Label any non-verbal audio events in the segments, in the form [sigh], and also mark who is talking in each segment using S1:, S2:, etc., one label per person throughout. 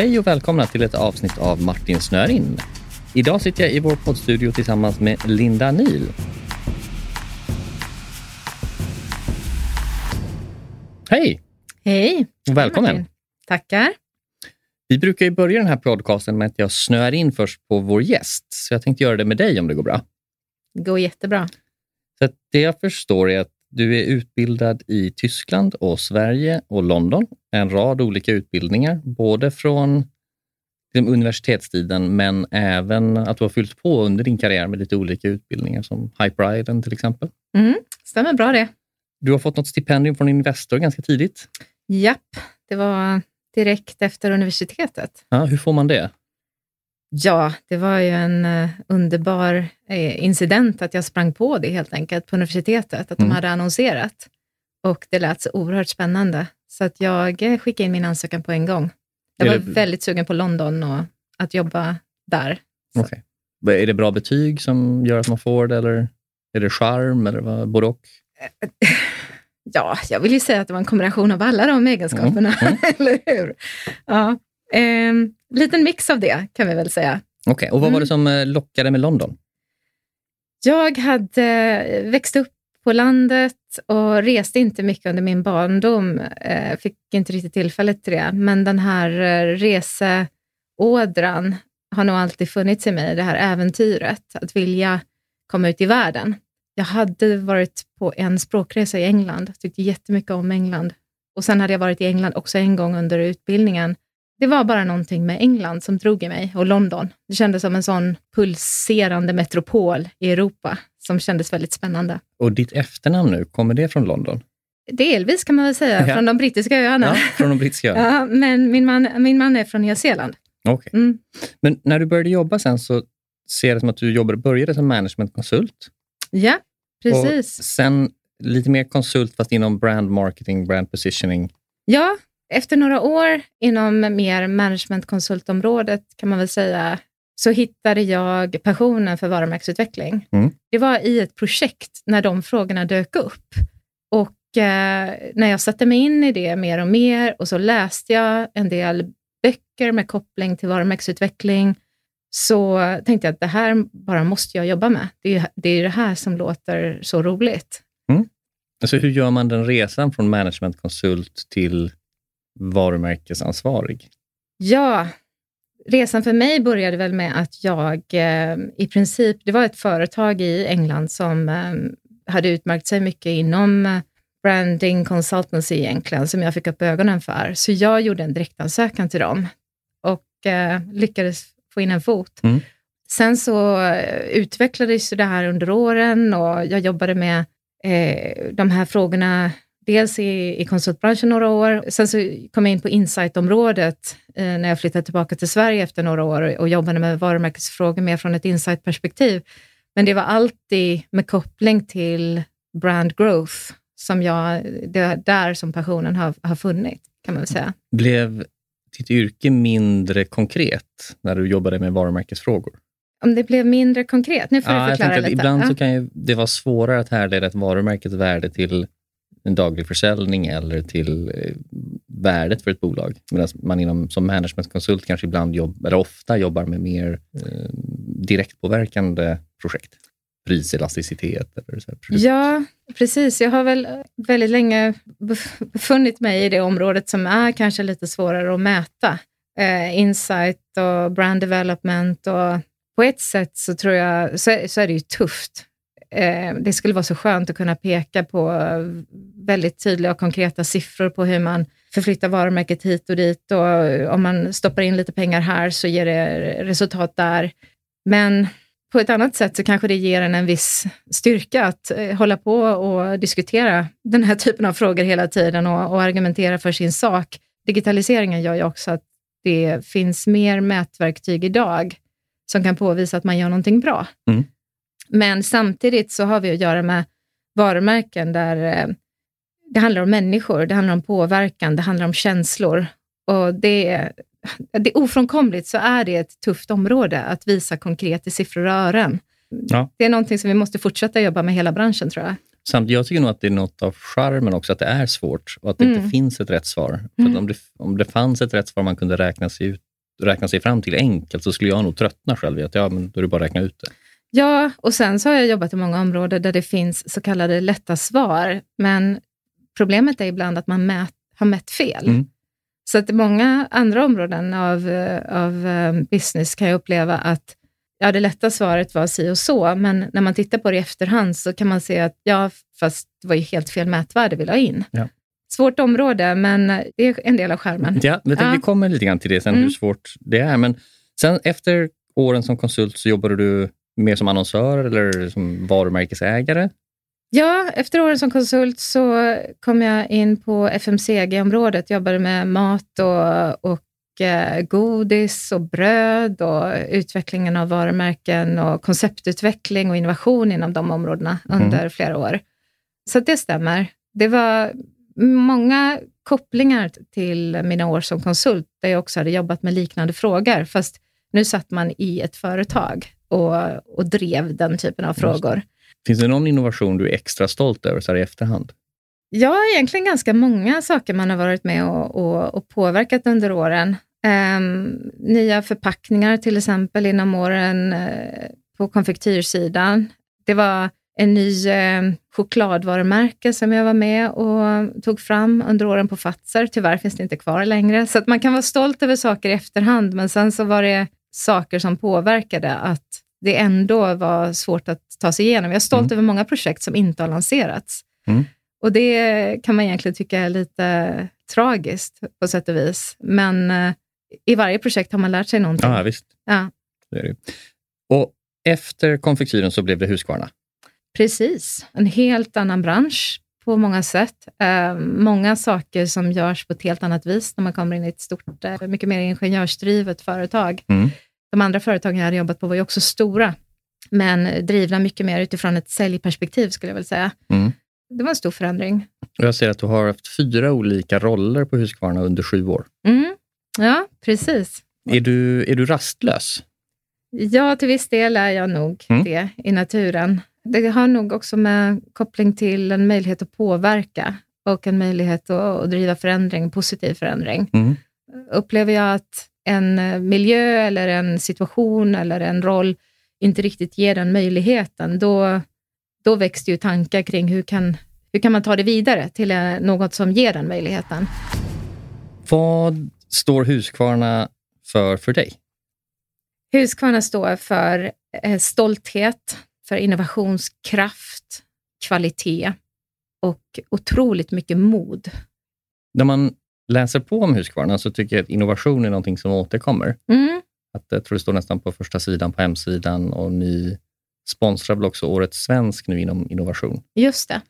S1: Hej och välkomna till ett avsnitt av Martin snör in. Idag sitter jag i vår poddstudio tillsammans med Linda Nil. Hej
S2: Hej!
S1: och välkommen.
S2: Martin. Tackar.
S1: Vi brukar ju börja den här podcasten med att jag snöar in först på vår gäst, så jag tänkte göra det med dig om det går bra.
S2: Det går jättebra.
S1: Så det jag förstår är att du är utbildad i Tyskland och Sverige och London. En rad olika utbildningar, både från universitetstiden men även att du har fyllt på under din karriär med lite olika utbildningar som Hyperiden till exempel.
S2: Mm, stämmer bra det.
S1: Du har fått något stipendium från Investor ganska tidigt.
S2: Japp, det var direkt efter universitetet.
S1: Ja, hur får man det?
S2: Ja, det var ju en eh, underbar eh, incident att jag sprang på det helt enkelt på universitetet, att de
S1: Mm.
S2: hade annonserat. Och det lät så oerhört spännande. Så att jag eh, skickade in min ansökan på en gång. Jag
S1: Är
S2: var
S1: det-
S2: väldigt sugen på London och att jobba där.
S1: Okej. Är det bra betyg som gör att man får det eller är det charm eller vad, både och? [laughs]
S2: Ja, jag vill ju säga att det var en kombination av alla de egenskaperna,
S1: Mm, [laughs]
S2: eller hur? Ja, ehm, liten mix av det kan vi väl säga.
S1: Okej, och vad var
S2: Mm.
S1: det som eh, lockade med London?
S2: Jag hade växt upp på landet och reste inte mycket under min barndom. Eh, fick inte riktigt tillfälle till det, men den här eh, reseådran har nog alltid funnits i mig, det här äventyret, att vilja komma ut i världen. Jag hade varit på en språkresa i England, tyckte jättemycket om England. Och sen hade jag varit i England också en gång under utbildningen. Det var bara någonting med England som drog i mig, och London. Det kändes som en sån pulserande metropol i Europa, som kändes väldigt spännande.
S1: Och ditt efternamn nu, kommer det från London?
S2: Delvis kan man väl säga,
S1: Ja.
S2: från de brittiska öarna.
S1: Ja, från de brittiska öarna? [laughs]
S2: Ja, men min man, min man är från Nya Zeeland.
S1: Okej.
S2: Mm.
S1: Men när du började jobba sen så ser jag det som att du jobbade, började som managementkonsult.
S2: Ja, precis.
S1: Och sen lite mer konsult fast inom brand marketing, brand positioning.
S2: Ja, efter några år inom mer managementkonsultområdet kan man väl säga, så hittade jag passionen för varumärkesutveckling.
S1: Mm.
S2: Det var i ett projekt när de frågorna dök upp. Och eh, när jag satte mig in i det mer och mer och så läste jag en del böcker med koppling till varumärkesutveckling, så tänkte jag att det här bara måste jag jobba med. Det är ju det, är det här som låter så roligt.
S1: Alltså hur gör man den resan från managementkonsult till varumärkesansvarig?
S2: Ja, resan för mig började väl med att jag eh, i princip, det var ett företag i England som eh, hade utmärkt sig mycket inom branding consultancy egentligen, som jag fick upp ögonen för. Så jag gjorde en direktansökan till dem och eh, lyckades få in en fot.
S1: Mm.
S2: Sen så eh, utvecklades det här under åren och jag jobbade med eh, de här frågorna dels i, i konsultbranschen några år. Sen så kom jag in på insightområdet eh, när jag flyttade tillbaka till Sverige efter några år och jobbade med varumärkesfrågor mer från ett insightperspektiv. Men det var alltid med koppling till brand growth som jag, det är där som passionen har, har funnits, kan man väl säga.
S1: Blev ditt yrke mindre konkret när du jobbade med varumärkesfrågor?
S2: Om det blev mindre konkret, nu får
S1: Ja,
S2: du förklara lite.
S1: ibland
S2: Ja.
S1: så kan ju det vara svårare att härleda ett varumärkes värde till en daglig försäljning eller till eh, värdet för ett bolag. Medan man inom, som managementkonsult kanske ibland jobb, eller ofta jobbar med mer eh, direktpåverkande projekt. Priselasticitet eller så här.
S2: Ja, precis. Jag har väl väldigt länge befunnit mig i det området som är kanske lite svårare att mäta. Eh, insight och brand development och på ett sätt så tror jag, så, så är det ju tufft. Eh, det skulle vara så skönt att kunna peka på väldigt tydliga och konkreta siffror på hur man förflyttar varumärket hit och dit och om man stoppar in lite pengar här så ger det resultat där. Men på ett annat sätt så kanske det ger en en viss styrka att eh, hålla på och diskutera den här typen av frågor hela tiden och, och argumentera för sin sak. Digitaliseringen gör ju också att det finns mer mätverktyg idag som kan påvisa att man gör någonting bra.
S1: Mm.
S2: Men samtidigt så har vi att göra med varumärken där eh, det handlar om människor, det handlar om påverkan, det handlar om känslor. Och det är, det är ofrånkomligt så är det ett tufft område att visa konkret i siffror och ören.
S1: Ja.
S2: Det är någonting som vi måste fortsätta jobba med hela branschen tror jag.
S1: Samt jag tycker nog att det är något av charmen också, att det är svårt och att det
S2: Mm.
S1: inte finns ett rätt svar. För
S2: Mm.
S1: att om, det, om det fanns ett rätt svar man kunde räkna sig, ut, räkna sig fram till enkelt, så skulle jag nog tröttna själv i att ja, men då är det bara att räkna ut det.
S2: Ja, och sen så har jag jobbat i många områden där det finns så kallade lätta svar, men problemet är ibland att man mät, har mätt fel.
S1: Mm.
S2: Så att i många andra områden av, eh, av eh, business kan jag uppleva att ja, det lätta svaret var si och så, men när man tittar på det i efterhand så kan man se att ja, fast det var ju helt fel mätvärde vi la in.
S1: Ja.
S2: Svårt område, men det är en del av skärmen.
S1: Ja, men
S2: Ja.
S1: Vi kommer lite grann till det sen,
S2: Mm.
S1: hur svårt det är. Men sen efter åren som konsult så jobbade du mer som annonsör eller som varumärkesägare?
S2: Ja, efter åren som konsult så kom jag in på FMCG-området, jobbade med mat och, och eh, godis och bröd och utvecklingen av varumärken och konceptutveckling och innovation inom de områdena
S1: Mm.
S2: under flera år. Så det stämmer. Det var många kopplingar till mina år som konsult, där jag också hade jobbat med liknande frågor, fast nu satt man i ett företag och, och drev den typen av
S1: Just
S2: frågor.
S1: Finns det någon innovation du är extra stolt över så här i efterhand?
S2: Ja, egentligen ganska många saker man har varit med och, och, och påverkat under åren. Um, nya förpackningar till exempel inom åren uh, på konfektyrsidan. Det var en ny uh, chokladvarumärke som jag var med och tog fram under åren på Fazer. Tyvärr finns det inte kvar längre. Så att man kan vara stolt över saker i efterhand, men sen så var det saker som påverkade att det ändå var svårt att ta sig igenom. Jag är stolt
S1: Mm.
S2: över många projekt som inte har lanserats.
S1: Mm.
S2: Och det kan man egentligen tycka är lite tragiskt på sätt och vis. Men eh, i varje projekt har man lärt sig någonting.
S1: Ja, visst.
S2: Ja,
S1: Det är det. Och efter konfektyren så blev det Husqvarna.
S2: precis. En helt annan bransch på många sätt. Eh, många saker som görs på ett helt annat vis när man kommer in i ett stort, eh, mycket mer ingenjörsdrivet företag.
S1: Mm.
S2: De andra företagen jag hade jobbat på var ju också stora, men drivna mycket mer utifrån ett säljperspektiv skulle jag väl säga.
S1: Mm.
S2: Det var en stor förändring.
S1: Jag ser att du har haft fyra olika roller på Husqvarna under sju år.
S2: Mm. Ja, precis.
S1: Är du, är du rastlös?
S2: Ja, till viss del är jag nog
S1: Mm.
S2: det i naturen. Det har nog också med koppling till en möjlighet att påverka och en möjlighet att, att driva förändring, positiv förändring.
S1: Mm.
S2: Upplever jag att en eh, miljö eller en situation eller en roll inte riktigt ger den möjligheten, då, då väcks det ju tankar kring hur kan, hur kan man ta det vidare till eh, något som ger den möjligheten.
S1: Vad står Husqvarna för för dig?
S2: Husqvarna står för eh, stolthet, för innovationskraft, kvalitet och otroligt mycket mod.
S1: När man läser på om Husqvarna så tycker jag att innovation är någonting som återkommer.
S2: Mm.
S1: Att jag tror det står nästan på första sidan på hemsidan och ni sponsrar väl också Årets svensk nu inom innovation.
S2: Just det.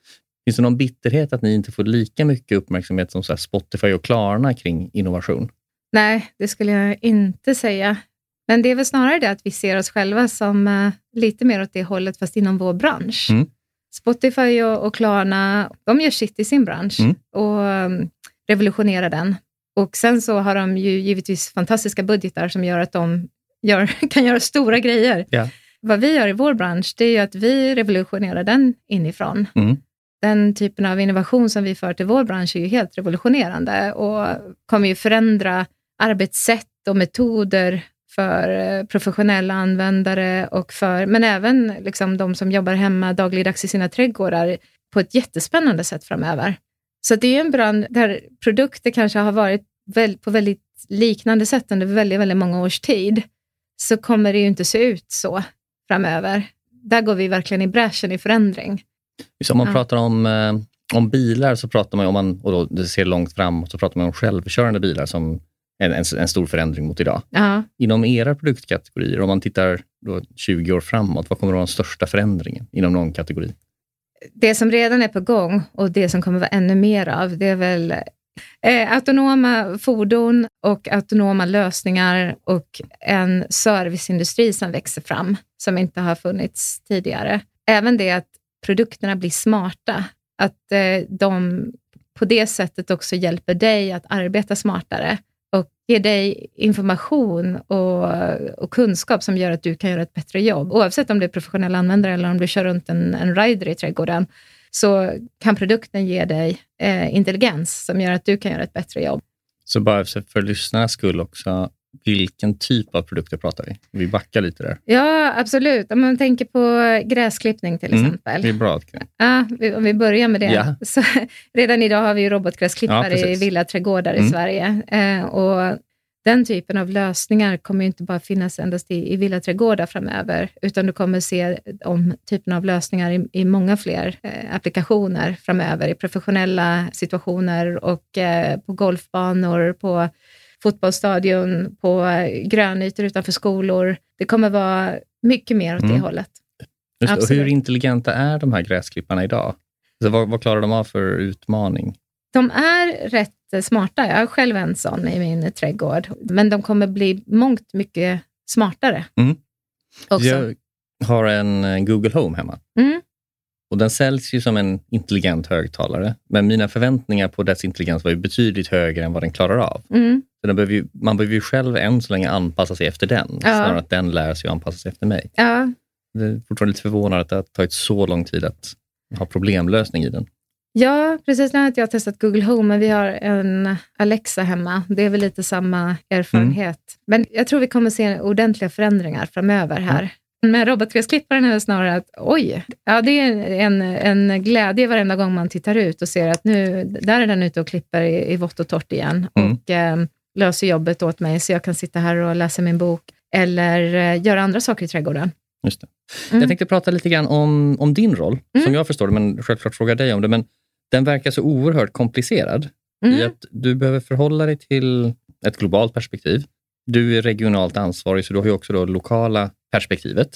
S1: Finns det någon bitterhet att ni inte får lika mycket uppmärksamhet som Spotify och Klarna kring innovation?
S2: Nej, det skulle jag inte säga. Men det är väl snarare det att vi ser oss själva som eh, lite mer åt det hållet, fast inom vår bransch.
S1: Mm.
S2: Spotify och, och Klarna, de gör shit i sin bransch
S1: Mm.
S2: och revolutionerar den. Och sen så har de ju givetvis fantastiska budgetar som gör att de gör, [laughs] kan göra stora grejer.
S1: Ja.
S2: Vad vi gör i vår bransch, det är ju att vi revolutionerar den inifrån.
S1: Mm.
S2: Den typen av innovation som vi för till vår bransch är ju helt revolutionerande och kommer ju förändra arbetssätt och metoder för eh, professionella användare, och för, men även liksom de som jobbar hemma dagligdags i sina trädgårdar på ett jättespännande sätt framöver. Så det är ju en bransch där produkter kanske har varit på väldigt liknande sätt under väldigt, väldigt många års tid, så kommer det ju inte se ut så framöver. Där går vi verkligen i bräschen i förändring.
S1: Om man
S2: Ja.
S1: pratar om, eh, om bilar, så pratar man, om man, och då ser långt framåt, så pratar man om självkörande bilar som en, en, en stor förändring mot idag.
S2: Ja.
S1: Inom era produktkategorier, om man tittar då 20 år framåt, vad kommer att vara den största förändringen inom någon kategori?
S2: Det som redan är på gång och det som kommer vara ännu mer av, det är väl eh, autonoma fordon och autonoma lösningar och en serviceindustri som växer fram, som inte har funnits tidigare. Även det att produkterna blir smarta, att eh, de på det sättet också hjälper dig att arbeta smartare och ger dig information och, och kunskap som gör att du kan göra ett bättre jobb. Oavsett om du är professionell användare eller om du kör runt en, en rider i trädgården, så kan produkten ge dig eh, intelligens som gör att du kan göra ett bättre jobb.
S1: Så bara för lyssnarnas skull också, vilken typ av produkter pratar vi? Vi backar lite där.
S2: Ja, absolut. Om man tänker på gräsklippning till
S1: Mm,
S2: exempel.
S1: Det är bra.
S2: Ja, vi- om vi börjar med det.
S1: Ja. [laughs]
S2: Så, redan idag har vi robotgräsklippare
S1: Ja,
S2: i villaträdgårdar i
S1: Mm.
S2: Sverige. Eh, och den typen av lösningar kommer inte bara finnas endast i, i villaträdgårdar framöver, utan du kommer se om typen av lösningar i, i många fler eh, applikationer framöver, i professionella situationer och eh, på golfbanor, på fotbollsstadion, på eh, grönytor utanför skolor. Det kommer vara mycket mer åt det
S1: Mm.
S2: hållet.
S1: Just, det. och
S2: Absolut.
S1: hur intelligenta är de här gräsklipparna idag? Så vad, vad klarar de av för utmaning?
S2: De är rätt smarta. Jag har själv en sån i min trädgård, men de kommer bli mångt mycket smartare.
S1: Mm. Jag har en Google Home hemma.
S2: Mm.
S1: Och Den säljs ju som en intelligent högtalare, men mina förväntningar på dess intelligens var ju betydligt högre än vad den klarar av.
S2: Mm.
S1: Så behöver ju, man behöver ju själv än så länge anpassa sig efter den, snarare än att den lär sig att anpassa sig efter mig.
S2: Ja,
S1: Det är fortfarande lite förvånande att det har tagit så lång tid att ha problemlösning i den.
S2: ja, precis. Nu har inte jag testat Google Home, men vi har en Alexa hemma. Det är väl lite samma erfarenhet. Men jag tror vi kommer se ordentliga förändringar framöver här. Med robotgräsklipparen är det snarare att oj, ja, det är en, en glädje varenda gång man tittar ut och ser att nu, där är den ute och klipper i, i vått och torrt igen
S1: Mm.
S2: och eh, löser jobbet åt mig så jag kan sitta här och läsa min bok eller eh, göra andra saker i trädgården.
S1: Just.
S2: Mm.
S1: Jag tänkte prata lite grann om, om din roll,
S2: Mm.
S1: som jag förstår det, men självklart fråga dig om det. Men den verkar så oerhört komplicerad i
S2: Mm.
S1: att du behöver förhålla dig till ett globalt perspektiv. Du är regionalt ansvarig, så du har ju också det lokala perspektivet.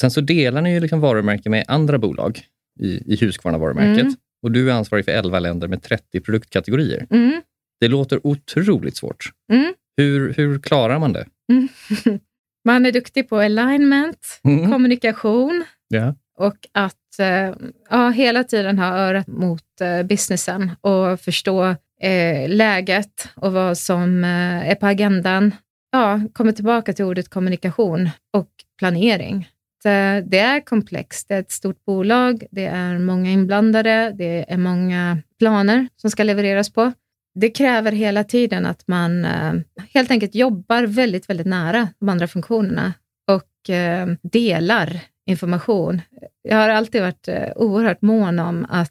S1: Sen så delar ni ju liksom varumärke med andra bolag i, i Husqvarna-varumärket.
S2: Mm.
S1: Och du är ansvarig för 11 länder med 30 produktkategorier.
S2: Mm.
S1: Det låter otroligt svårt.
S2: Mm.
S1: Hur, hur klarar man det? [laughs]
S2: Man är duktig på alignment,
S1: Mm.
S2: kommunikation
S1: Ja.
S2: och att eh, ja, hela tiden ha örat mot eh, businessen och förstå eh, läget och vad som eh, är på agendan. Ja, kommer tillbaka till ordet kommunikation och planering. Det, det är komplext. Det är ett stort bolag, det är många inblandade, det är många planer som ska levereras på. Det kräver hela tiden att man eh, helt enkelt jobbar väldigt, väldigt nära de andra funktionerna och eh, delar information. Jag har alltid varit eh, oerhört mån om att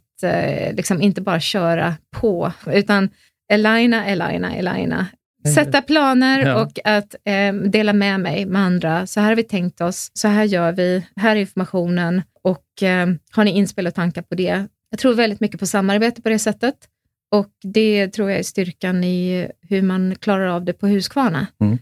S2: liksom inte bara köra på, utan aligna, aligna, aligna. Sätta planer
S1: Ja.
S2: och att eh, dela med mig med andra. Så här har vi tänkt oss, så här gör vi, här är informationen och eh, har ni inspel och tankar på det? Jag tror väldigt mycket på samarbete på det sättet och det tror jag är styrkan i hur man klarar av det på Husqvarna
S1: Mm.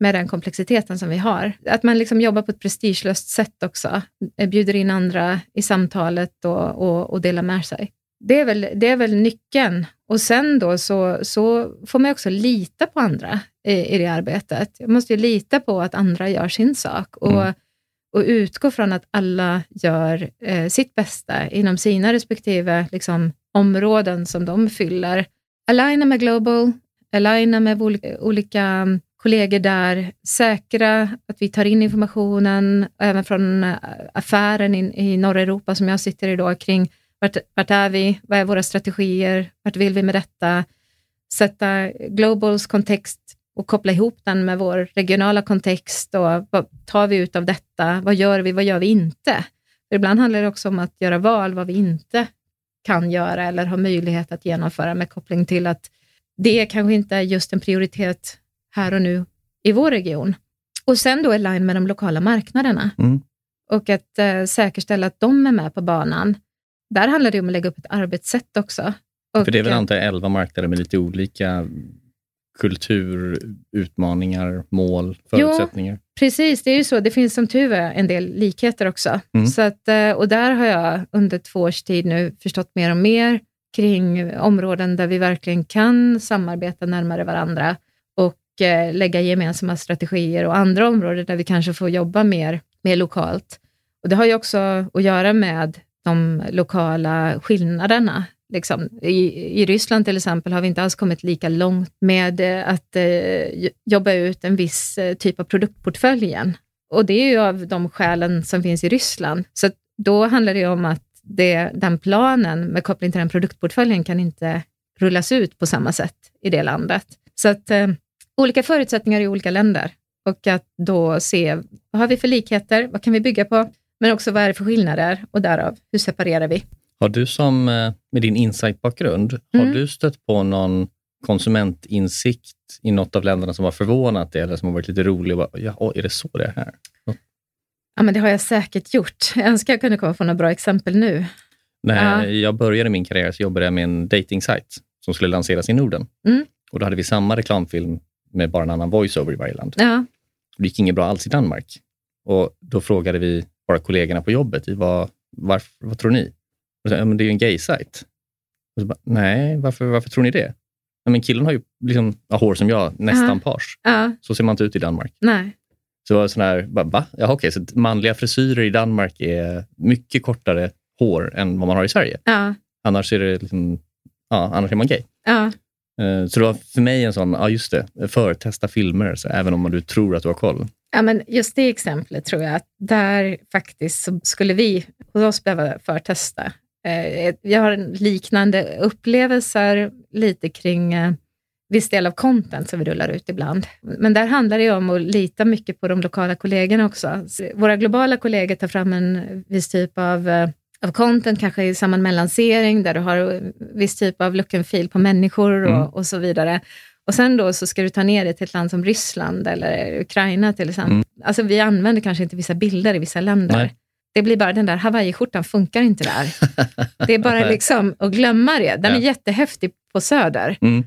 S2: med den komplexiteten som vi har. Att man liksom jobbar på ett prestigelöst sätt också, Eh, bjuder in andra i samtalet och, och, och delar med sig. Det är väl, det är väl nyckeln. Och sen då så, så får man också lita på andra i, i det arbetet. Jag måste ju lita på att andra gör sin sak och,
S1: Mm.
S2: och utgå från att alla gör eh, sitt bästa inom sina respektive liksom, områden som de fyller. Aligna med Global, aligna med olika, mm, kollegor där, säkra att vi tar in informationen, även från eh, affären in, i norra Europa som jag sitter i då, kring vart, vart är vi, vad är våra strategier, vart vill vi med detta? Sätta Globals kontext och koppla ihop den med vår regionala kontext och vad tar vi ut av detta? Vad gör vi, vad gör vi inte? För ibland handlar det också om att göra val vad vi inte kan göra eller har möjlighet att genomföra med koppling till att det kanske inte är just en prioritet här och nu i vår region. Och sen då align med de lokala marknaderna
S1: Mm.
S2: och att eh, säkerställa att de är med på banan. Där handlar det om att lägga upp ett arbetssätt också. Och,
S1: För det är väl
S2: eh,
S1: antar jag 11 marknader med lite olika kultur, utmaningar, mål, förutsättningar.
S2: Precis, det är ju så. Det finns som tur är en del likheter också.
S1: Mm.
S2: Så att, eh, och där har jag under två års tid nu förstått mer och mer kring områden där vi verkligen kan samarbeta närmare varandra och eh, lägga gemensamma strategier och andra områden där vi kanske får jobba mer, mer lokalt. Och Det har ju också att göra med de lokala skillnaderna. Liksom. I, I Ryssland till exempel har vi inte alls kommit lika långt med eh, att eh, jobba ut en viss eh, typ av produktportföljen. Och det är ju av de skälen som finns i Ryssland. Så då handlar det om att det, den planen med koppling till den produktportföljen kan inte rullas ut på samma sätt i det landet. Så att eh, olika förutsättningar i olika länder och att då se vad har vi för likheter, vad kan vi bygga på, men också vad är det för skillnader och därav hur separerar vi?
S1: Har du som, eh, med din insight-bakgrund, mm. har du stött på någon konsumentinsikt i något av länderna som har förvånat dig eller som har varit lite rolig? ja, är det så det är här?
S2: Ja, men det har jag säkert gjort. Jag önskar jag kunde komma på några bra exempel nu.
S1: När ja. jag började min karriär så jobbade jag med en dating som skulle lanseras i Norden. Mm. Och Då hade vi samma reklamfilm med bara en annan voiceover i varje land.
S2: Ja.
S1: Det gick inget bra alls i Danmark. Och Då frågade vi våra kollegorna på jobbet, vad, varför, vad tror ni? Så, ja, men det är ju en gay-sajt. Nej, varför, varför tror ni det? Ja, men killen har ju liksom, ja, hår som jag, nästan ja. pars.
S2: Ja.
S1: Så ser man inte ut i Danmark.
S2: Nej.
S1: Så sån här, va? Jaha, okej, så manliga frisyrer i Danmark är mycket kortare hår än vad man har i Sverige.
S2: Ja.
S1: Annars är det liksom, ja, annars är man gay.
S2: Ja.
S1: Eh, så det var för mig en sån, ja just det, förtesta filmer, så även om du tror att du har koll.
S2: Ja, men just det exemplet tror jag att där faktiskt skulle vi hos oss behöva förtesta. Eh, jag har liknande upplevelser lite kring eh, viss del av content som vi rullar ut ibland. Men där handlar det om att lita mycket på de lokala kollegorna också. Våra globala kollegor tar fram en viss typ av, eh, av content, kanske i samband med lansering, där du har viss typ av look and feel på människor och, mm. och så vidare. Och sen då så ska du ta ner det till ett land som Ryssland eller Ukraina till exempel. Mm. Alltså vi använder kanske inte vissa bilder i vissa länder. Nej. Det blir bara, den där hawaiiskjortan funkar inte där. [laughs] Det är bara liksom att glömma det. Den ja. är jättehäftig på Söder,
S1: mm.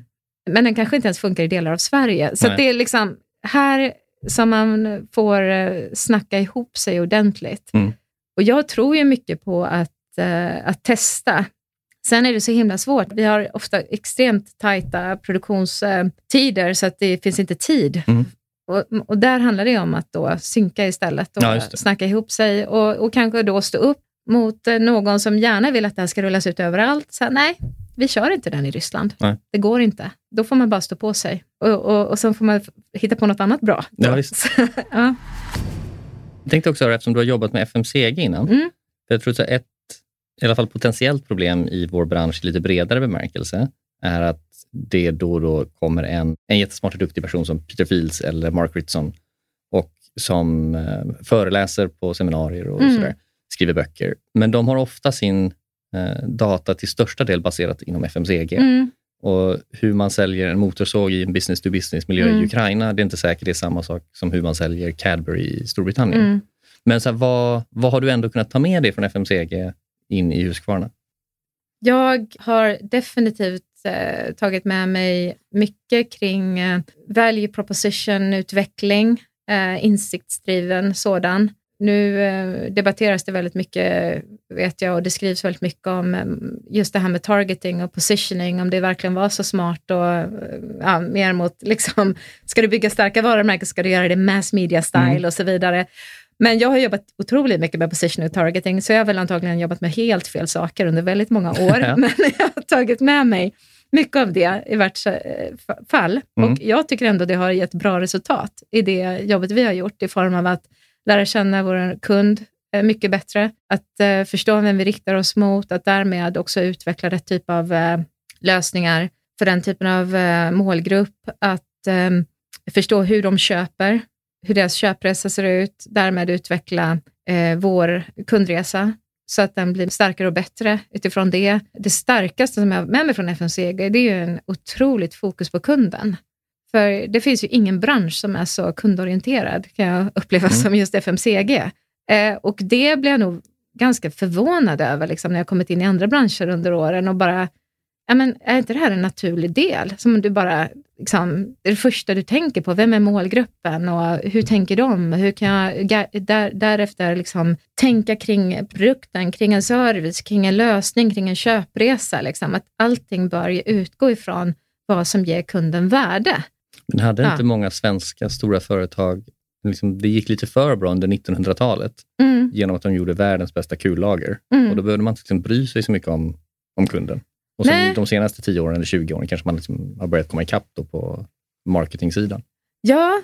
S2: men den kanske inte ens funkar i delar av Sverige. Så det är liksom här som man får eh, snacka ihop sig ordentligt.
S1: Mm.
S2: Och jag tror ju mycket på att, uh, att testa. Sen är det så himla svårt. Vi har ofta extremt tajta produktionstider, så att det finns inte tid
S1: mm.
S2: Och, och, där handlar det om att då synka istället och ja, snacka ihop sig och, och kanske då stå upp mot eh, någon som gärna vill att det här ska rullas ut överallt. Så nej, vi kör inte den i Ryssland.
S1: Nej.
S2: Det går inte. Då får man bara stå på sig och, och, och sen får man hitta på något annat bra.
S1: Ja, visst. [laughs]
S2: ja.
S1: Jag tänkte också, eftersom du har jobbat med FMCG innan,
S2: mm.
S1: jag tror att ett i alla fall potentiellt problem i vår bransch i lite bredare bemärkelse är att det då och då kommer en, en jättesmart och duktig person som Peter Fields eller Mark Ritson och som eh, föreläser på seminarier och mm. sådär, skriver böcker. Men de har ofta sin eh, data till största del baserat inom FMCG.
S2: Mm.
S1: Och hur man säljer en motorsåg i en business-to-business-miljö mm. i Ukraina, det är inte säkert det är samma sak som hur man säljer Cadbury i Storbritannien.
S2: Mm.
S1: Men så här, vad, vad har du ändå kunnat ta med dig från FMCG in i Husqvarna?
S2: Jag har definitivt eh, tagit med mig mycket kring eh, value proposition-utveckling, eh, insiktsdriven sådan. Nu eh, debatteras det väldigt mycket, vet jag, och det skrivs väldigt mycket om eh, just det här med targeting och positioning, om det verkligen var så smart och eh, ja, mer mot, liksom, [laughs] ska du bygga starka varumärken ska du göra det mass media style mm. och så vidare. Men jag har jobbat otroligt mycket med positioning och targeting, så jag har väl antagligen jobbat med helt fel saker under väldigt många år. [laughs] Men [laughs] jag har tagit med mig mycket av det i vart fall. Mm. Och jag tycker ändå det har gett bra resultat i det jobbet vi har gjort i form av att lära känna vår kund eh, mycket bättre, att uh, förstå vem vi riktar oss mot, att därmed också utveckla rätt typ av lösningar för den typen av målgrupp, att um, förstå hur de köper, hur deras köpresa ser ut, därmed utveckla vår kundresa så att den blir starkare och bättre utifrån det. Det starkaste som jag har med mig från FMCG, det är ju en otroligt fokus på kunden. För det finns ju ingen bransch som är så kundorienterad, kan jag uppleva, mm. som just FMCG. Eh, och det blir jag nog ganska förvånad över liksom, när jag kommit in i andra branscher under åren och bara, ja, men är inte det här en naturlig del? Som du bara, liksom, det, det första du tänker på, vem är målgruppen och hur tänker de? Hur kan jag där, därefter liksom, tänka kring produkten, kring en service, kring en lösning, kring en köpresa? Liksom, att allting bör utgå ifrån vad som ger kunden värde.
S1: Men hade ja. inte många svenska stora företag, liksom, det gick lite för bra under 1900-talet
S2: mm.
S1: genom att de gjorde världens bästa kullager.
S2: Mm.
S1: Och då behövde man inte liksom bry sig så mycket om, om kunden. Och sen de senaste 10 åren eller 20 åren kanske man liksom har börjat komma ikapp då på marketingsidan.
S2: Ja,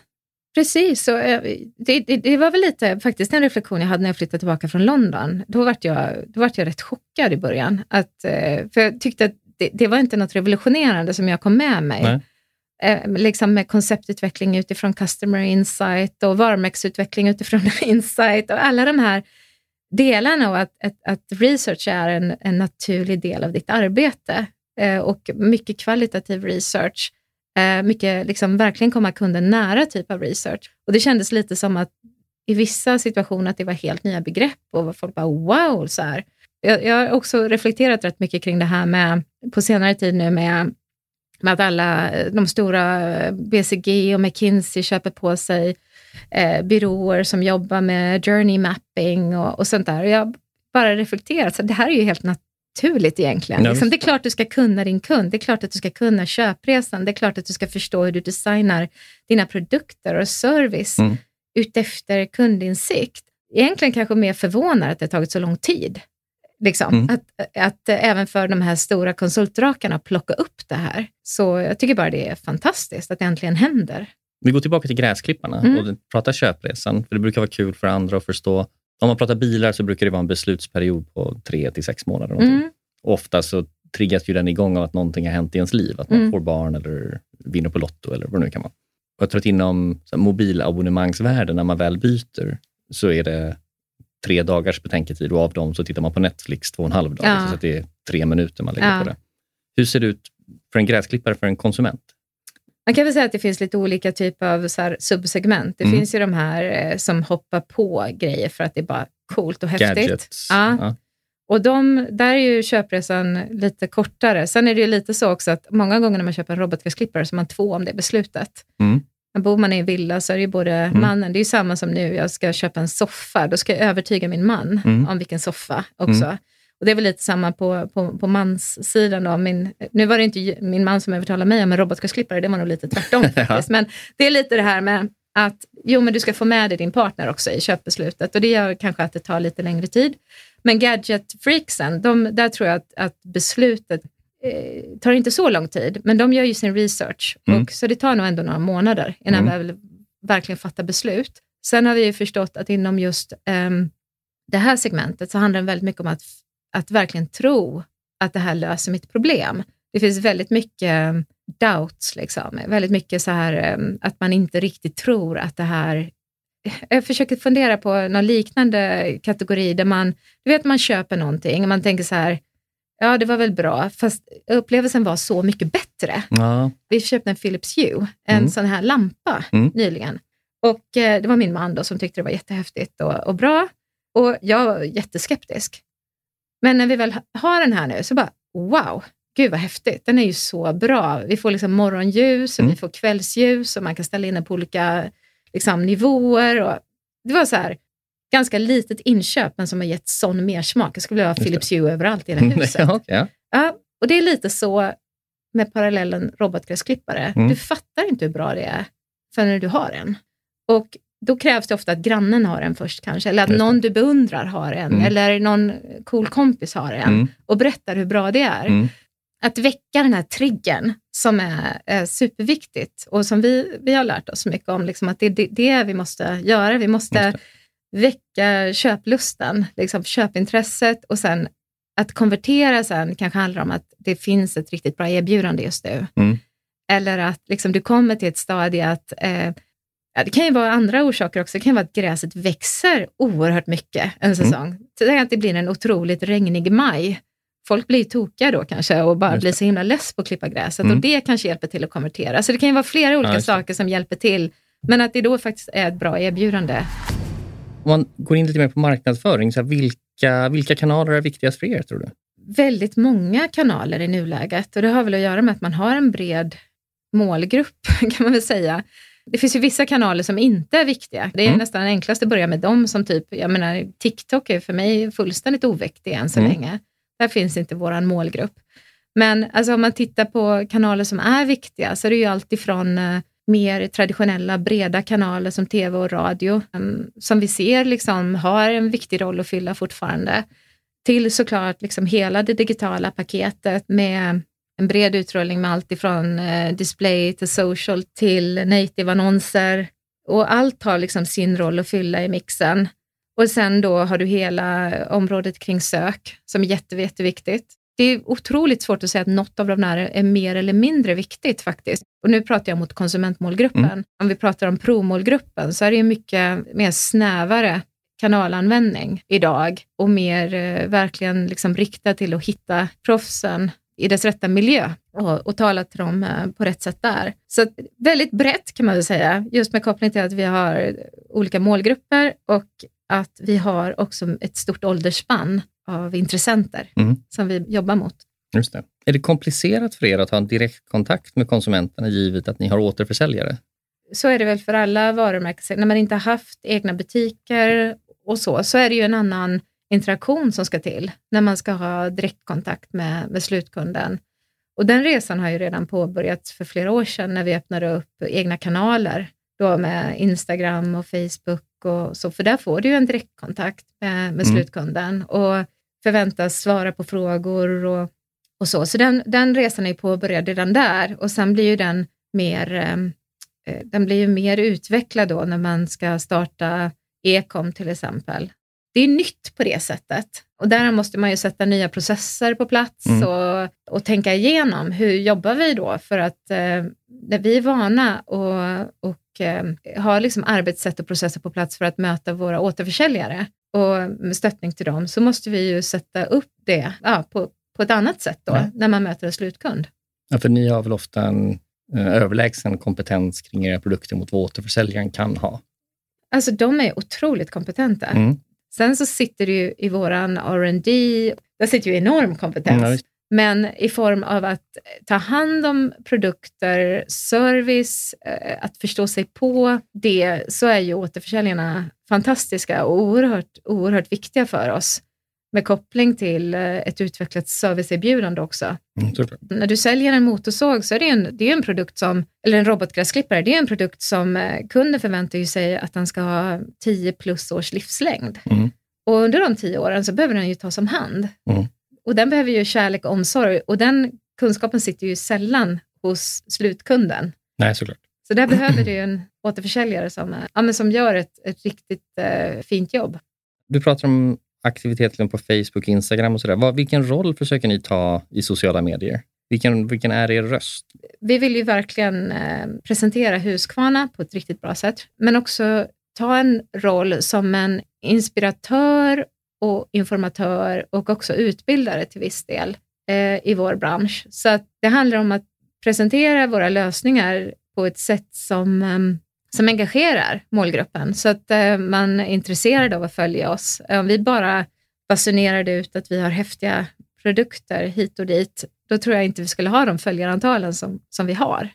S2: Precis, så, eh, det, det, det, var väl lite faktiskt en reflektion jag hade när jag flyttade tillbaka från London. Då var jag, då jag rätt chockad i början. Att, eh, för jag tyckte att det, det var inte något revolutionerande som jag kom med mig. Nej. Eh, liksom med konceptutveckling utifrån customer insight och varumärkesutveckling utifrån [laughs] insight och alla de här delar nog att, att, att research är en, en, naturlig del av ditt arbete eh, och mycket kvalitativ research, eh, mycket liksom verkligen komma kunden nära typ av research. Och det kändes lite som att i vissa situationer att det var helt nya begrepp och folk bara wow, så här. Jag, jag har också reflekterat rätt mycket kring det här med, på senare tid nu med med att alla eh, de stora eh, BCG och McKinsey köper på sig eh, byråer som jobbar med journey mapping och, och sånt där. Och jag bara reflekterat, så det här är ju helt naturligt egentligen. Liksom, det är klart du ska kunna din kund, det är klart att du ska kunna köpresan, det är klart att du ska förstå hur du designar dina produkter och service mm. utefter kundinsikt. Egentligen kanske mer förvånar att det har tagit så lång tid. Liksom. Mm. Att, att även för de här stora konsultdrakarna plocka upp det här. Så jag tycker bara det är fantastiskt att det äntligen händer.
S1: Vi går tillbaka till gräsklipparna mm. och pratar köpresan. För Det brukar vara kul för andra att förstå. Om man pratar bilar så brukar det vara en beslutsperiod på tre till sex månader. Mm. ofta så triggas ju den igång av att någonting har hänt i ens liv. Att man mm. får barn eller vinner på Lotto eller vad det nu kan vara. jag tror att inom mobilabonnemangsvärlden, när man väl byter, så är det tre dagars betänketid och av dem så tittar man på Netflix två och en halv dag. Ja. Så det är tre minuter man lägger ja. på det. Hur ser det ut för en gräsklippare, för en konsument?
S2: Man kan väl säga att det finns lite olika typer av så subsegment. Det mm. finns ju de här eh, som hoppar på grejer för att det är bara coolt och häftigt. Gadgets. Ja. ja. Och de, där är ju köpresan lite kortare. Sen är det ju lite så också att många gånger när man köper en robotgräsklippare så är man två om det beslutet. Mm. Men bor man i en villa så är det ju både mm. mannen, det är ju samma som nu, jag ska köpa en soffa, då ska jag övertyga min man mm. om vilken soffa också. Och Det är väl lite samma på, på, på manssidan. Då. Min, nu var det inte min man som övertalade mig om en robotgräsklippare, det var nog lite tvärtom [laughs] faktiskt. Men det är lite det här med att jo, men du ska få med dig din partner också i köpbeslutet och det gör kanske att det tar lite längre tid. Men gadget-freaksen, de, där tror jag att, att beslutet eh, tar inte så lång tid, men de gör ju sin research. Mm. Och, så det tar nog ändå några månader innan mm. vi verkligen fattar beslut. Sen har vi ju förstått att inom just um, det här segmentet så handlar det väldigt mycket om att, att verkligen tro att det här löser mitt problem. Det finns väldigt mycket doubts, liksom. väldigt mycket så här um, att man inte riktigt tror att det här [laughs] jag försöker fundera på någon liknande kategori där man, du vet man köper någonting och man tänker så här, Ja, det var väl bra, fast upplevelsen var så mycket bättre. Ja. Vi köpte en Philips Hue, en mm. sån här lampa mm. nyligen. Och eh, Det var min man då som tyckte det var jättehäftigt och, och bra. Och jag var jätteskeptisk. Men när vi väl har den här nu så bara, wow, gud vad häftigt. Den är ju så bra. Vi får liksom morgonljus och mm. vi får kvällsljus och man kan ställa in den på olika liksom, nivåer. Och det var så här, ganska litet inköp, men som har gett sån mersmak. Jag skulle vilja ha Philips Hue överallt i hela [laughs] huset. ja, okay. ja, och det är lite så med parallellen robotgräsklippare. Mm. Du fattar inte hur bra det är förrän du har en. Och då krävs det ofta att grannen har en först kanske, eller att någon du beundrar har en, mm. eller någon cool kompis har en mm. och berättar hur bra det är. Mm. Att väcka den här triggern som är, är, superviktigt och som vi, vi har lärt oss mycket om, liksom att det är det, det vi måste göra. Vi måste väcka köplusten, liksom köpintresset och sen att konvertera sen kanske handlar om att det finns ett riktigt bra erbjudande just nu. Mm. Eller att liksom, du kommer till ett stadie att eh, ja, det kan ju vara andra orsaker också. Det kan vara att gräset växer oerhört mycket en mm. säsong. Mm. Så det, att det blir en otroligt regnig maj. Folk blir tokiga då kanske och bara blir så himla less på att klippa gräset mm. och det kanske hjälper till att konvertera. Så det kan ju vara flera olika ja, saker som hjälper till, men att det då faktiskt är ett bra erbjudande.
S1: Om man går in lite mer på marknadsföring, så här, vilka, vilka kanaler är viktigast för er tror du?
S2: Väldigt många kanaler i nuläget och det har väl att göra med att man har en bred målgrupp [laughs] kan man väl säga. Det finns ju vissa kanaler som inte är viktiga. Det är mm. nästan enklast att börja med dem som typ, jag menar TikTok är för mig fullständigt oviktig än så mm. länge. Där finns inte vår målgrupp. Men alltså, om man tittar på kanaler som är viktiga så är det ju alltifrån eh, mer traditionella breda kanaler som tv och radio, um, som vi ser liksom har en viktig roll att fylla fortfarande. Till såklart liksom hela det digitala paketet med en bred utrullning med allt ifrån eh, display till social till native-annonser Och allt har liksom sin roll att fylla i mixen. Och sen då har du hela området kring sök som är jätte, jätteviktigt. Det är otroligt svårt att säga att något av de här är mer eller mindre viktigt faktiskt. Och nu pratar jag mot konsumentmålgruppen. Mm. Om vi pratar om promålgruppen så är det mycket mer snävare kanalanvändning idag och mer eh, verkligen liksom riktad till att hitta proffsen i dess rätta miljö och, och tala till dem eh, på rätt sätt där. Så väldigt brett kan man väl säga, just med koppling till att vi har olika målgrupper och att vi har också ett stort åldersspann av intressenter mm. som vi jobbar mot.
S1: Just det. Är det komplicerat för er att ha en direktkontakt med konsumenterna givet att ni har återförsäljare?
S2: Så är det väl för alla varumärken. När man inte har haft egna butiker och så, så är det ju en annan interaktion som ska till när man ska ha direktkontakt med, med slutkunden. Och den resan har ju redan påbörjats för flera år sedan när vi öppnade upp egna kanaler då med Instagram och Facebook och så, för där får du ju en direktkontakt med, med mm. slutkunden och förväntas svara på frågor och, och så. Så den, den resan är påbörjad redan där och sen blir ju den mer, eh, den blir ju mer utvecklad då när man ska starta e-com till exempel. Det är nytt på det sättet och där måste man ju sätta nya processer på plats mm. och, och tänka igenom hur jobbar vi då för att eh, när vi är vana och, och eh, har liksom arbetssätt och processer på plats för att möta våra återförsäljare och med stöttning till dem så måste vi ju sätta upp det ja, på, på ett annat sätt då ja. när man möter en slutkund.
S1: Ja, för ni har väl ofta en eh, överlägsen kompetens kring era produkter mot vad återförsäljaren kan ha?
S2: Alltså de är otroligt kompetenta. Mm. Sen så sitter det ju i våran R&D, där sitter ju enorm kompetens. Mm, men i form av att ta hand om produkter, service, eh, att förstå sig på det, så är ju återförsäljarna fantastiska och oerhört, oerhört viktiga för oss med koppling till eh, ett utvecklat serviceerbjudande också. Mm, När du säljer en motorsåg så är det en, det är en produkt som, eller en robotgräsklippare, det är en produkt som eh, kunden förväntar sig att den ska ha 10 plus års livslängd. Mm. Och under de tio åren så behöver den ju tas om hand. Mm. Och den behöver ju kärlek och omsorg och den kunskapen sitter ju sällan hos slutkunden.
S1: Nej, såklart.
S2: Så där behöver du en återförsäljare som, ja, som gör ett, ett riktigt eh, fint jobb.
S1: Du pratar om aktivitet på Facebook, Instagram och sådär. Vilken roll försöker ni ta i sociala medier? Vilken, vilken är er röst?
S2: Vi vill ju verkligen eh, presentera Huskvarna på ett riktigt bra sätt, men också ta en roll som en inspiratör och informatör och också utbildare till viss del eh, i vår bransch. Så att det handlar om att presentera våra lösningar på ett sätt som, eh, som engagerar målgruppen så att eh, man är intresserad av att följa oss. Eh, om vi bara basunerade ut att vi har häftiga produkter hit och dit, då tror jag inte vi skulle ha de följarantalen som, som vi har.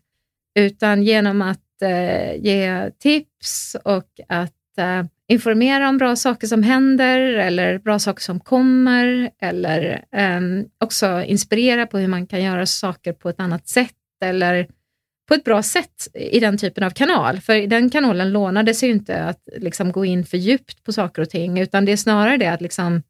S2: Utan genom att eh, ge tips och att eh, informera om bra saker som händer eller bra saker som kommer eller eh, också inspirera på hur man kan göra saker på ett annat sätt eller på ett bra sätt i den typen av kanal. För den kanalen lånade sig ju inte att liksom gå in för djupt på saker och ting, utan det är snarare det att liksom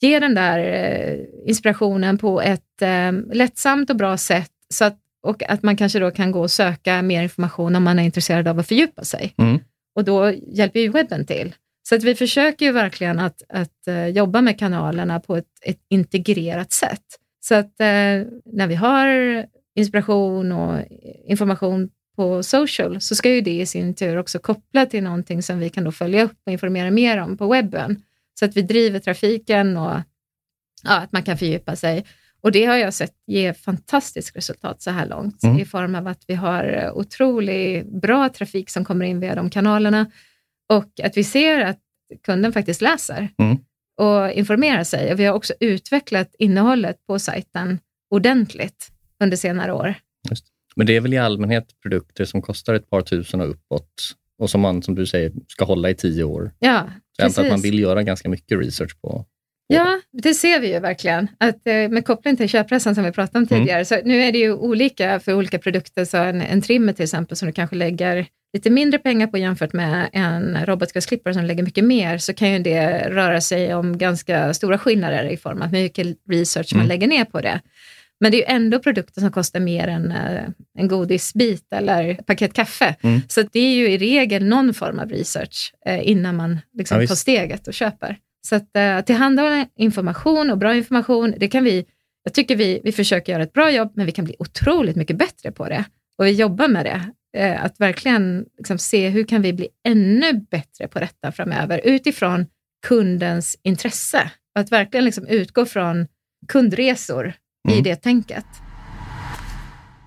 S2: ge den där eh, inspirationen på ett eh, lättsamt och bra sätt så att, och att man kanske då kan gå och söka mer information om man är intresserad av att fördjupa sig. Mm. Och då hjälper ju webben till. Så att vi försöker ju verkligen att, att uh, jobba med kanalerna på ett, ett integrerat sätt. Så att uh, när vi har inspiration och information på social så ska ju det i sin tur också koppla till någonting som vi kan då följa upp och informera mer om på webben. Så att vi driver trafiken och ja, att man kan fördjupa sig. Och det har jag sett ge fantastiskt resultat så här långt mm. i form av att vi har otroligt bra trafik som kommer in via de kanalerna och att vi ser att kunden faktiskt läser mm. och informerar sig. Och vi har också utvecklat innehållet på sajten ordentligt under senare år.
S1: Just. Men det är väl i allmänhet produkter som kostar ett par tusen och uppåt och som man, som du säger, ska hålla i tio år.
S2: Ja,
S1: jag antar att man vill göra ganska mycket research på.
S2: Ja, det ser vi ju verkligen. Att, eh, med koppling till köpresan som vi pratade om mm. tidigare, mm. så nu är det ju olika för olika produkter. Så en, en trimmer till exempel, som du kanske lägger lite mindre pengar på jämfört med en robotgräsklippare som lägger mycket mer, så kan ju det röra sig om ganska stora skillnader i form av hur mycket research mm. man lägger ner på det. Men det är ju ändå produkter som kostar mer än eh, en godisbit eller ett paket kaffe.
S1: Mm.
S2: Så det är ju i regel någon form av research eh, innan man liksom
S1: Ja,
S2: tar steget och köper. Så att eh, tillhandahålla information och bra information, det kan vi, jag tycker vi, vi försöker göra ett bra jobb, men vi kan bli otroligt mycket bättre på det. Och vi jobbar med det. Eh, att verkligen liksom se hur kan vi bli ännu bättre på detta framöver utifrån kundens intresse. Att verkligen liksom utgå från kundresor i
S1: Mm.
S2: det tänket.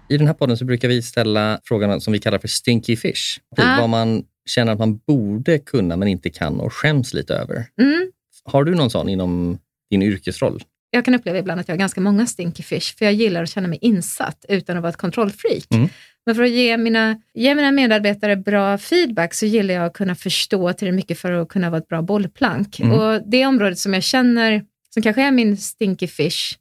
S1: I den här podden så brukar vi ställa frågan som vi kallar för stinky fish. Typ
S2: Ah.
S1: Vad man känner att man borde kunna men inte kan och skäms lite över.
S2: Mm.
S1: Har du någon sån inom din yrkesroll?
S2: jag kan uppleva ibland att jag har ganska många stinky fish, för jag gillar att känna mig insatt utan att vara ett kontrollfreak.
S1: Mm.
S2: Men för att ge mina, ge mina medarbetare bra feedback så gillar jag att kunna förstå tillräckligt mycket för att kunna vara ett bra bollplank.
S1: Mm.
S2: Och det området som jag känner, som kanske är min stinky fish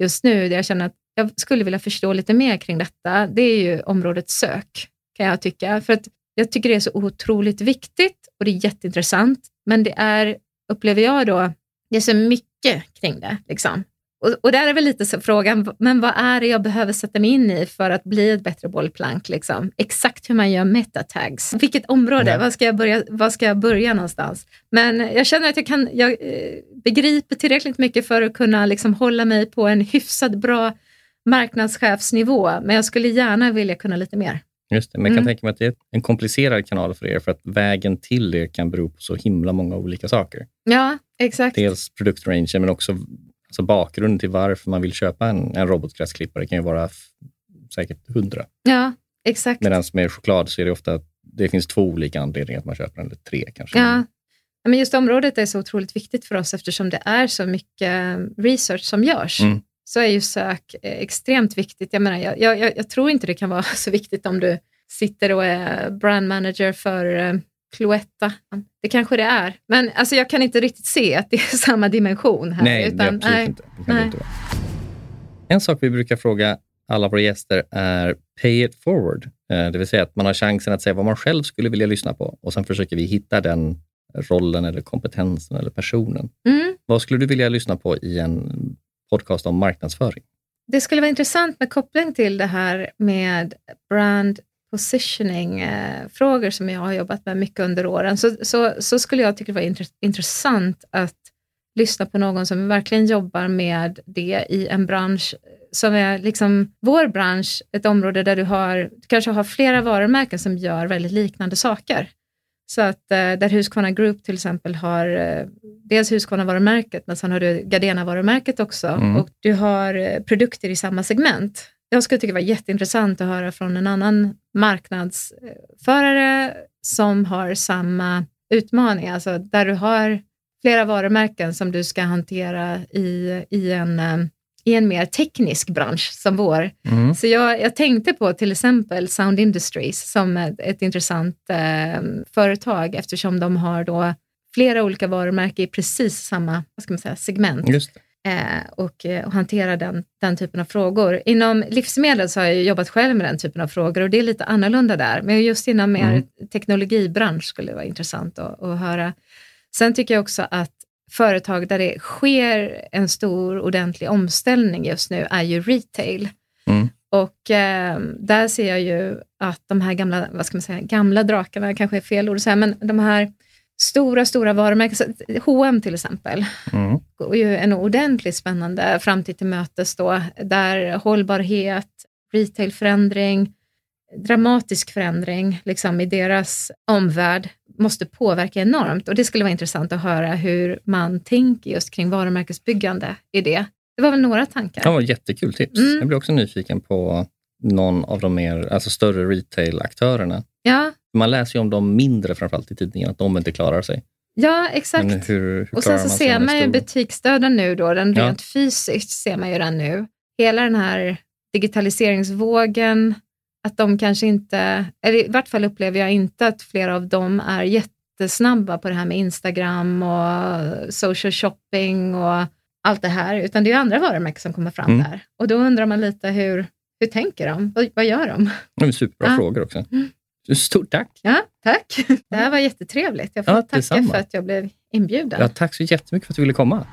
S2: just nu, där jag känner att jag skulle vilja förstå lite mer kring detta, det är ju området sök, kan jag tycka. För att jag tycker det är så otroligt viktigt och det är jätteintressant, men det är, upplever jag då, det är så mycket kring det. Liksom. Och, och där är väl lite så frågan, men vad är det jag behöver sätta mig in i för att bli ett bättre bollplank? Liksom? Exakt hur man gör metatags. Vilket område? Vad, ska jag börja, vad ska jag börja någonstans? Men jag känner att jag, kan, jag eh, begriper tillräckligt mycket för att kunna liksom hålla mig på en hyfsat bra marknadschefsnivå, men jag skulle gärna vilja kunna lite mer.
S1: Just det, men jag kan
S2: Mm.
S1: tänka mig att det är en komplicerad kanal för er för att vägen till det kan bero på så himla många olika saker.
S2: Ja, exakt.
S1: Dels produktrangen men också alltså bakgrunden till varför man vill köpa en, en robotgräsklippare kan ju vara säkert hundra.
S2: Ja, exakt.
S1: Medan med choklad så är det ofta att det finns två olika anledningar att man köper den, eller tre kanske.
S2: Ja. Men just området är så otroligt viktigt för oss eftersom det är så mycket research som görs.
S1: Mm.
S2: Så är ju sök eh, extremt viktigt. Jag, menar, jag, jag, jag tror inte det kan vara [laughs] så viktigt om du sitter och är brand manager för eh, Cloetta. Det kanske det är. Men alltså, jag kan inte riktigt se att det är [laughs] samma dimension här.
S1: Nej, det är absolut
S2: nej.
S1: inte. Det kan det
S2: Nej.
S1: inte vara. En sak vi brukar fråga alla våra gäster är pay it forward. Eh, Det vill säga att man har chansen att säga vad man själv skulle vilja lyssna på och sen försöker vi hitta den rollen eller kompetensen eller personen.
S2: Mm.
S1: Vad skulle du vilja lyssna på i en podcast om marknadsföring?
S2: Det skulle vara intressant med koppling till det här med brand positioning-frågor som jag har jobbat med mycket under åren. Så, så, så skulle jag tycka det var intre- intressant att lyssna på någon som verkligen jobbar med det i en bransch som är liksom vår bransch, ett område där du, har, du kanske har flera varumärken som gör väldigt liknande saker. Så att eh, där Husqvarna Group till exempel har eh, dels Husqvarna-varumärket, men sen har du Gardena-varumärket också
S1: Mm.
S2: och du har eh, produkter i samma segment. Jag skulle tycka det var jätteintressant att höra från en annan marknadsförare som har samma utmaning, alltså där du har flera varumärken som du ska hantera i, i, en, eh, i en mer teknisk bransch som vår. Så jag, jag tänkte på till exempel Sound Industries som ett, ett intressant eh, företag eftersom de har då flera olika varumärken i precis samma vad ska man säga, segment
S1: Just det.
S2: Eh, och, eh, och hantera den, den typen av frågor. Inom livsmedel så har jag jobbat själv med den typen av frågor och det är lite annorlunda där. Men just inom mer
S1: Mm.
S2: teknologibransch skulle det vara intressant att, att höra. Sen tycker jag också att företag där det sker en stor ordentlig omställning just nu är ju retail.
S1: Mm.
S2: Och eh, där ser jag ju att de här gamla, vad ska man säga, gamla drakarna kanske är fel ord att säga, men de här stora, stora varumärken, H&M till exempel,
S1: Mm.
S2: går ju en ordentligt spännande framtid till mötes då, där hållbarhet, retailförändring, dramatisk förändring liksom i deras omvärld måste påverka enormt och det skulle vara intressant att höra hur man tänker just kring varumärkesbyggande i det. Det var väl några tankar.
S1: Ja, jättekul tips.
S2: Mm.
S1: Jag blir också nyfiken på någon av de mer, alltså större retail-aktörerna.
S2: Ja,
S1: Man läser ju om de mindre framförallt i tidningen, att de inte klarar sig.
S2: ja exakt.
S1: Hur, hur
S2: Och sen så
S1: man
S2: ser man ju butiksdöden nu då, den
S1: Ja.
S2: rent fysiskt ser man ju den nu. Hela den här digitaliseringsvågen, att de kanske inte, eller i vart fall upplever jag inte att flera av dem är jättesnabba på det här med Instagram och social shopping och allt det här, utan det är andra varumärken som kommer fram
S1: Mm.
S2: där. Och då undrar man lite hur, hur tänker de? Vad, vad gör de?
S1: Det är superbra
S2: Ja.
S1: frågor också.
S2: Mm.
S1: Stort tack!
S2: Ja, tack. [laughs] Det här var jättetrevligt. Jag får
S1: Ja,
S2: tacka
S1: detsamma.
S2: för att jag blev inbjuden.
S1: Ja, tack så jättemycket för att du ville komma.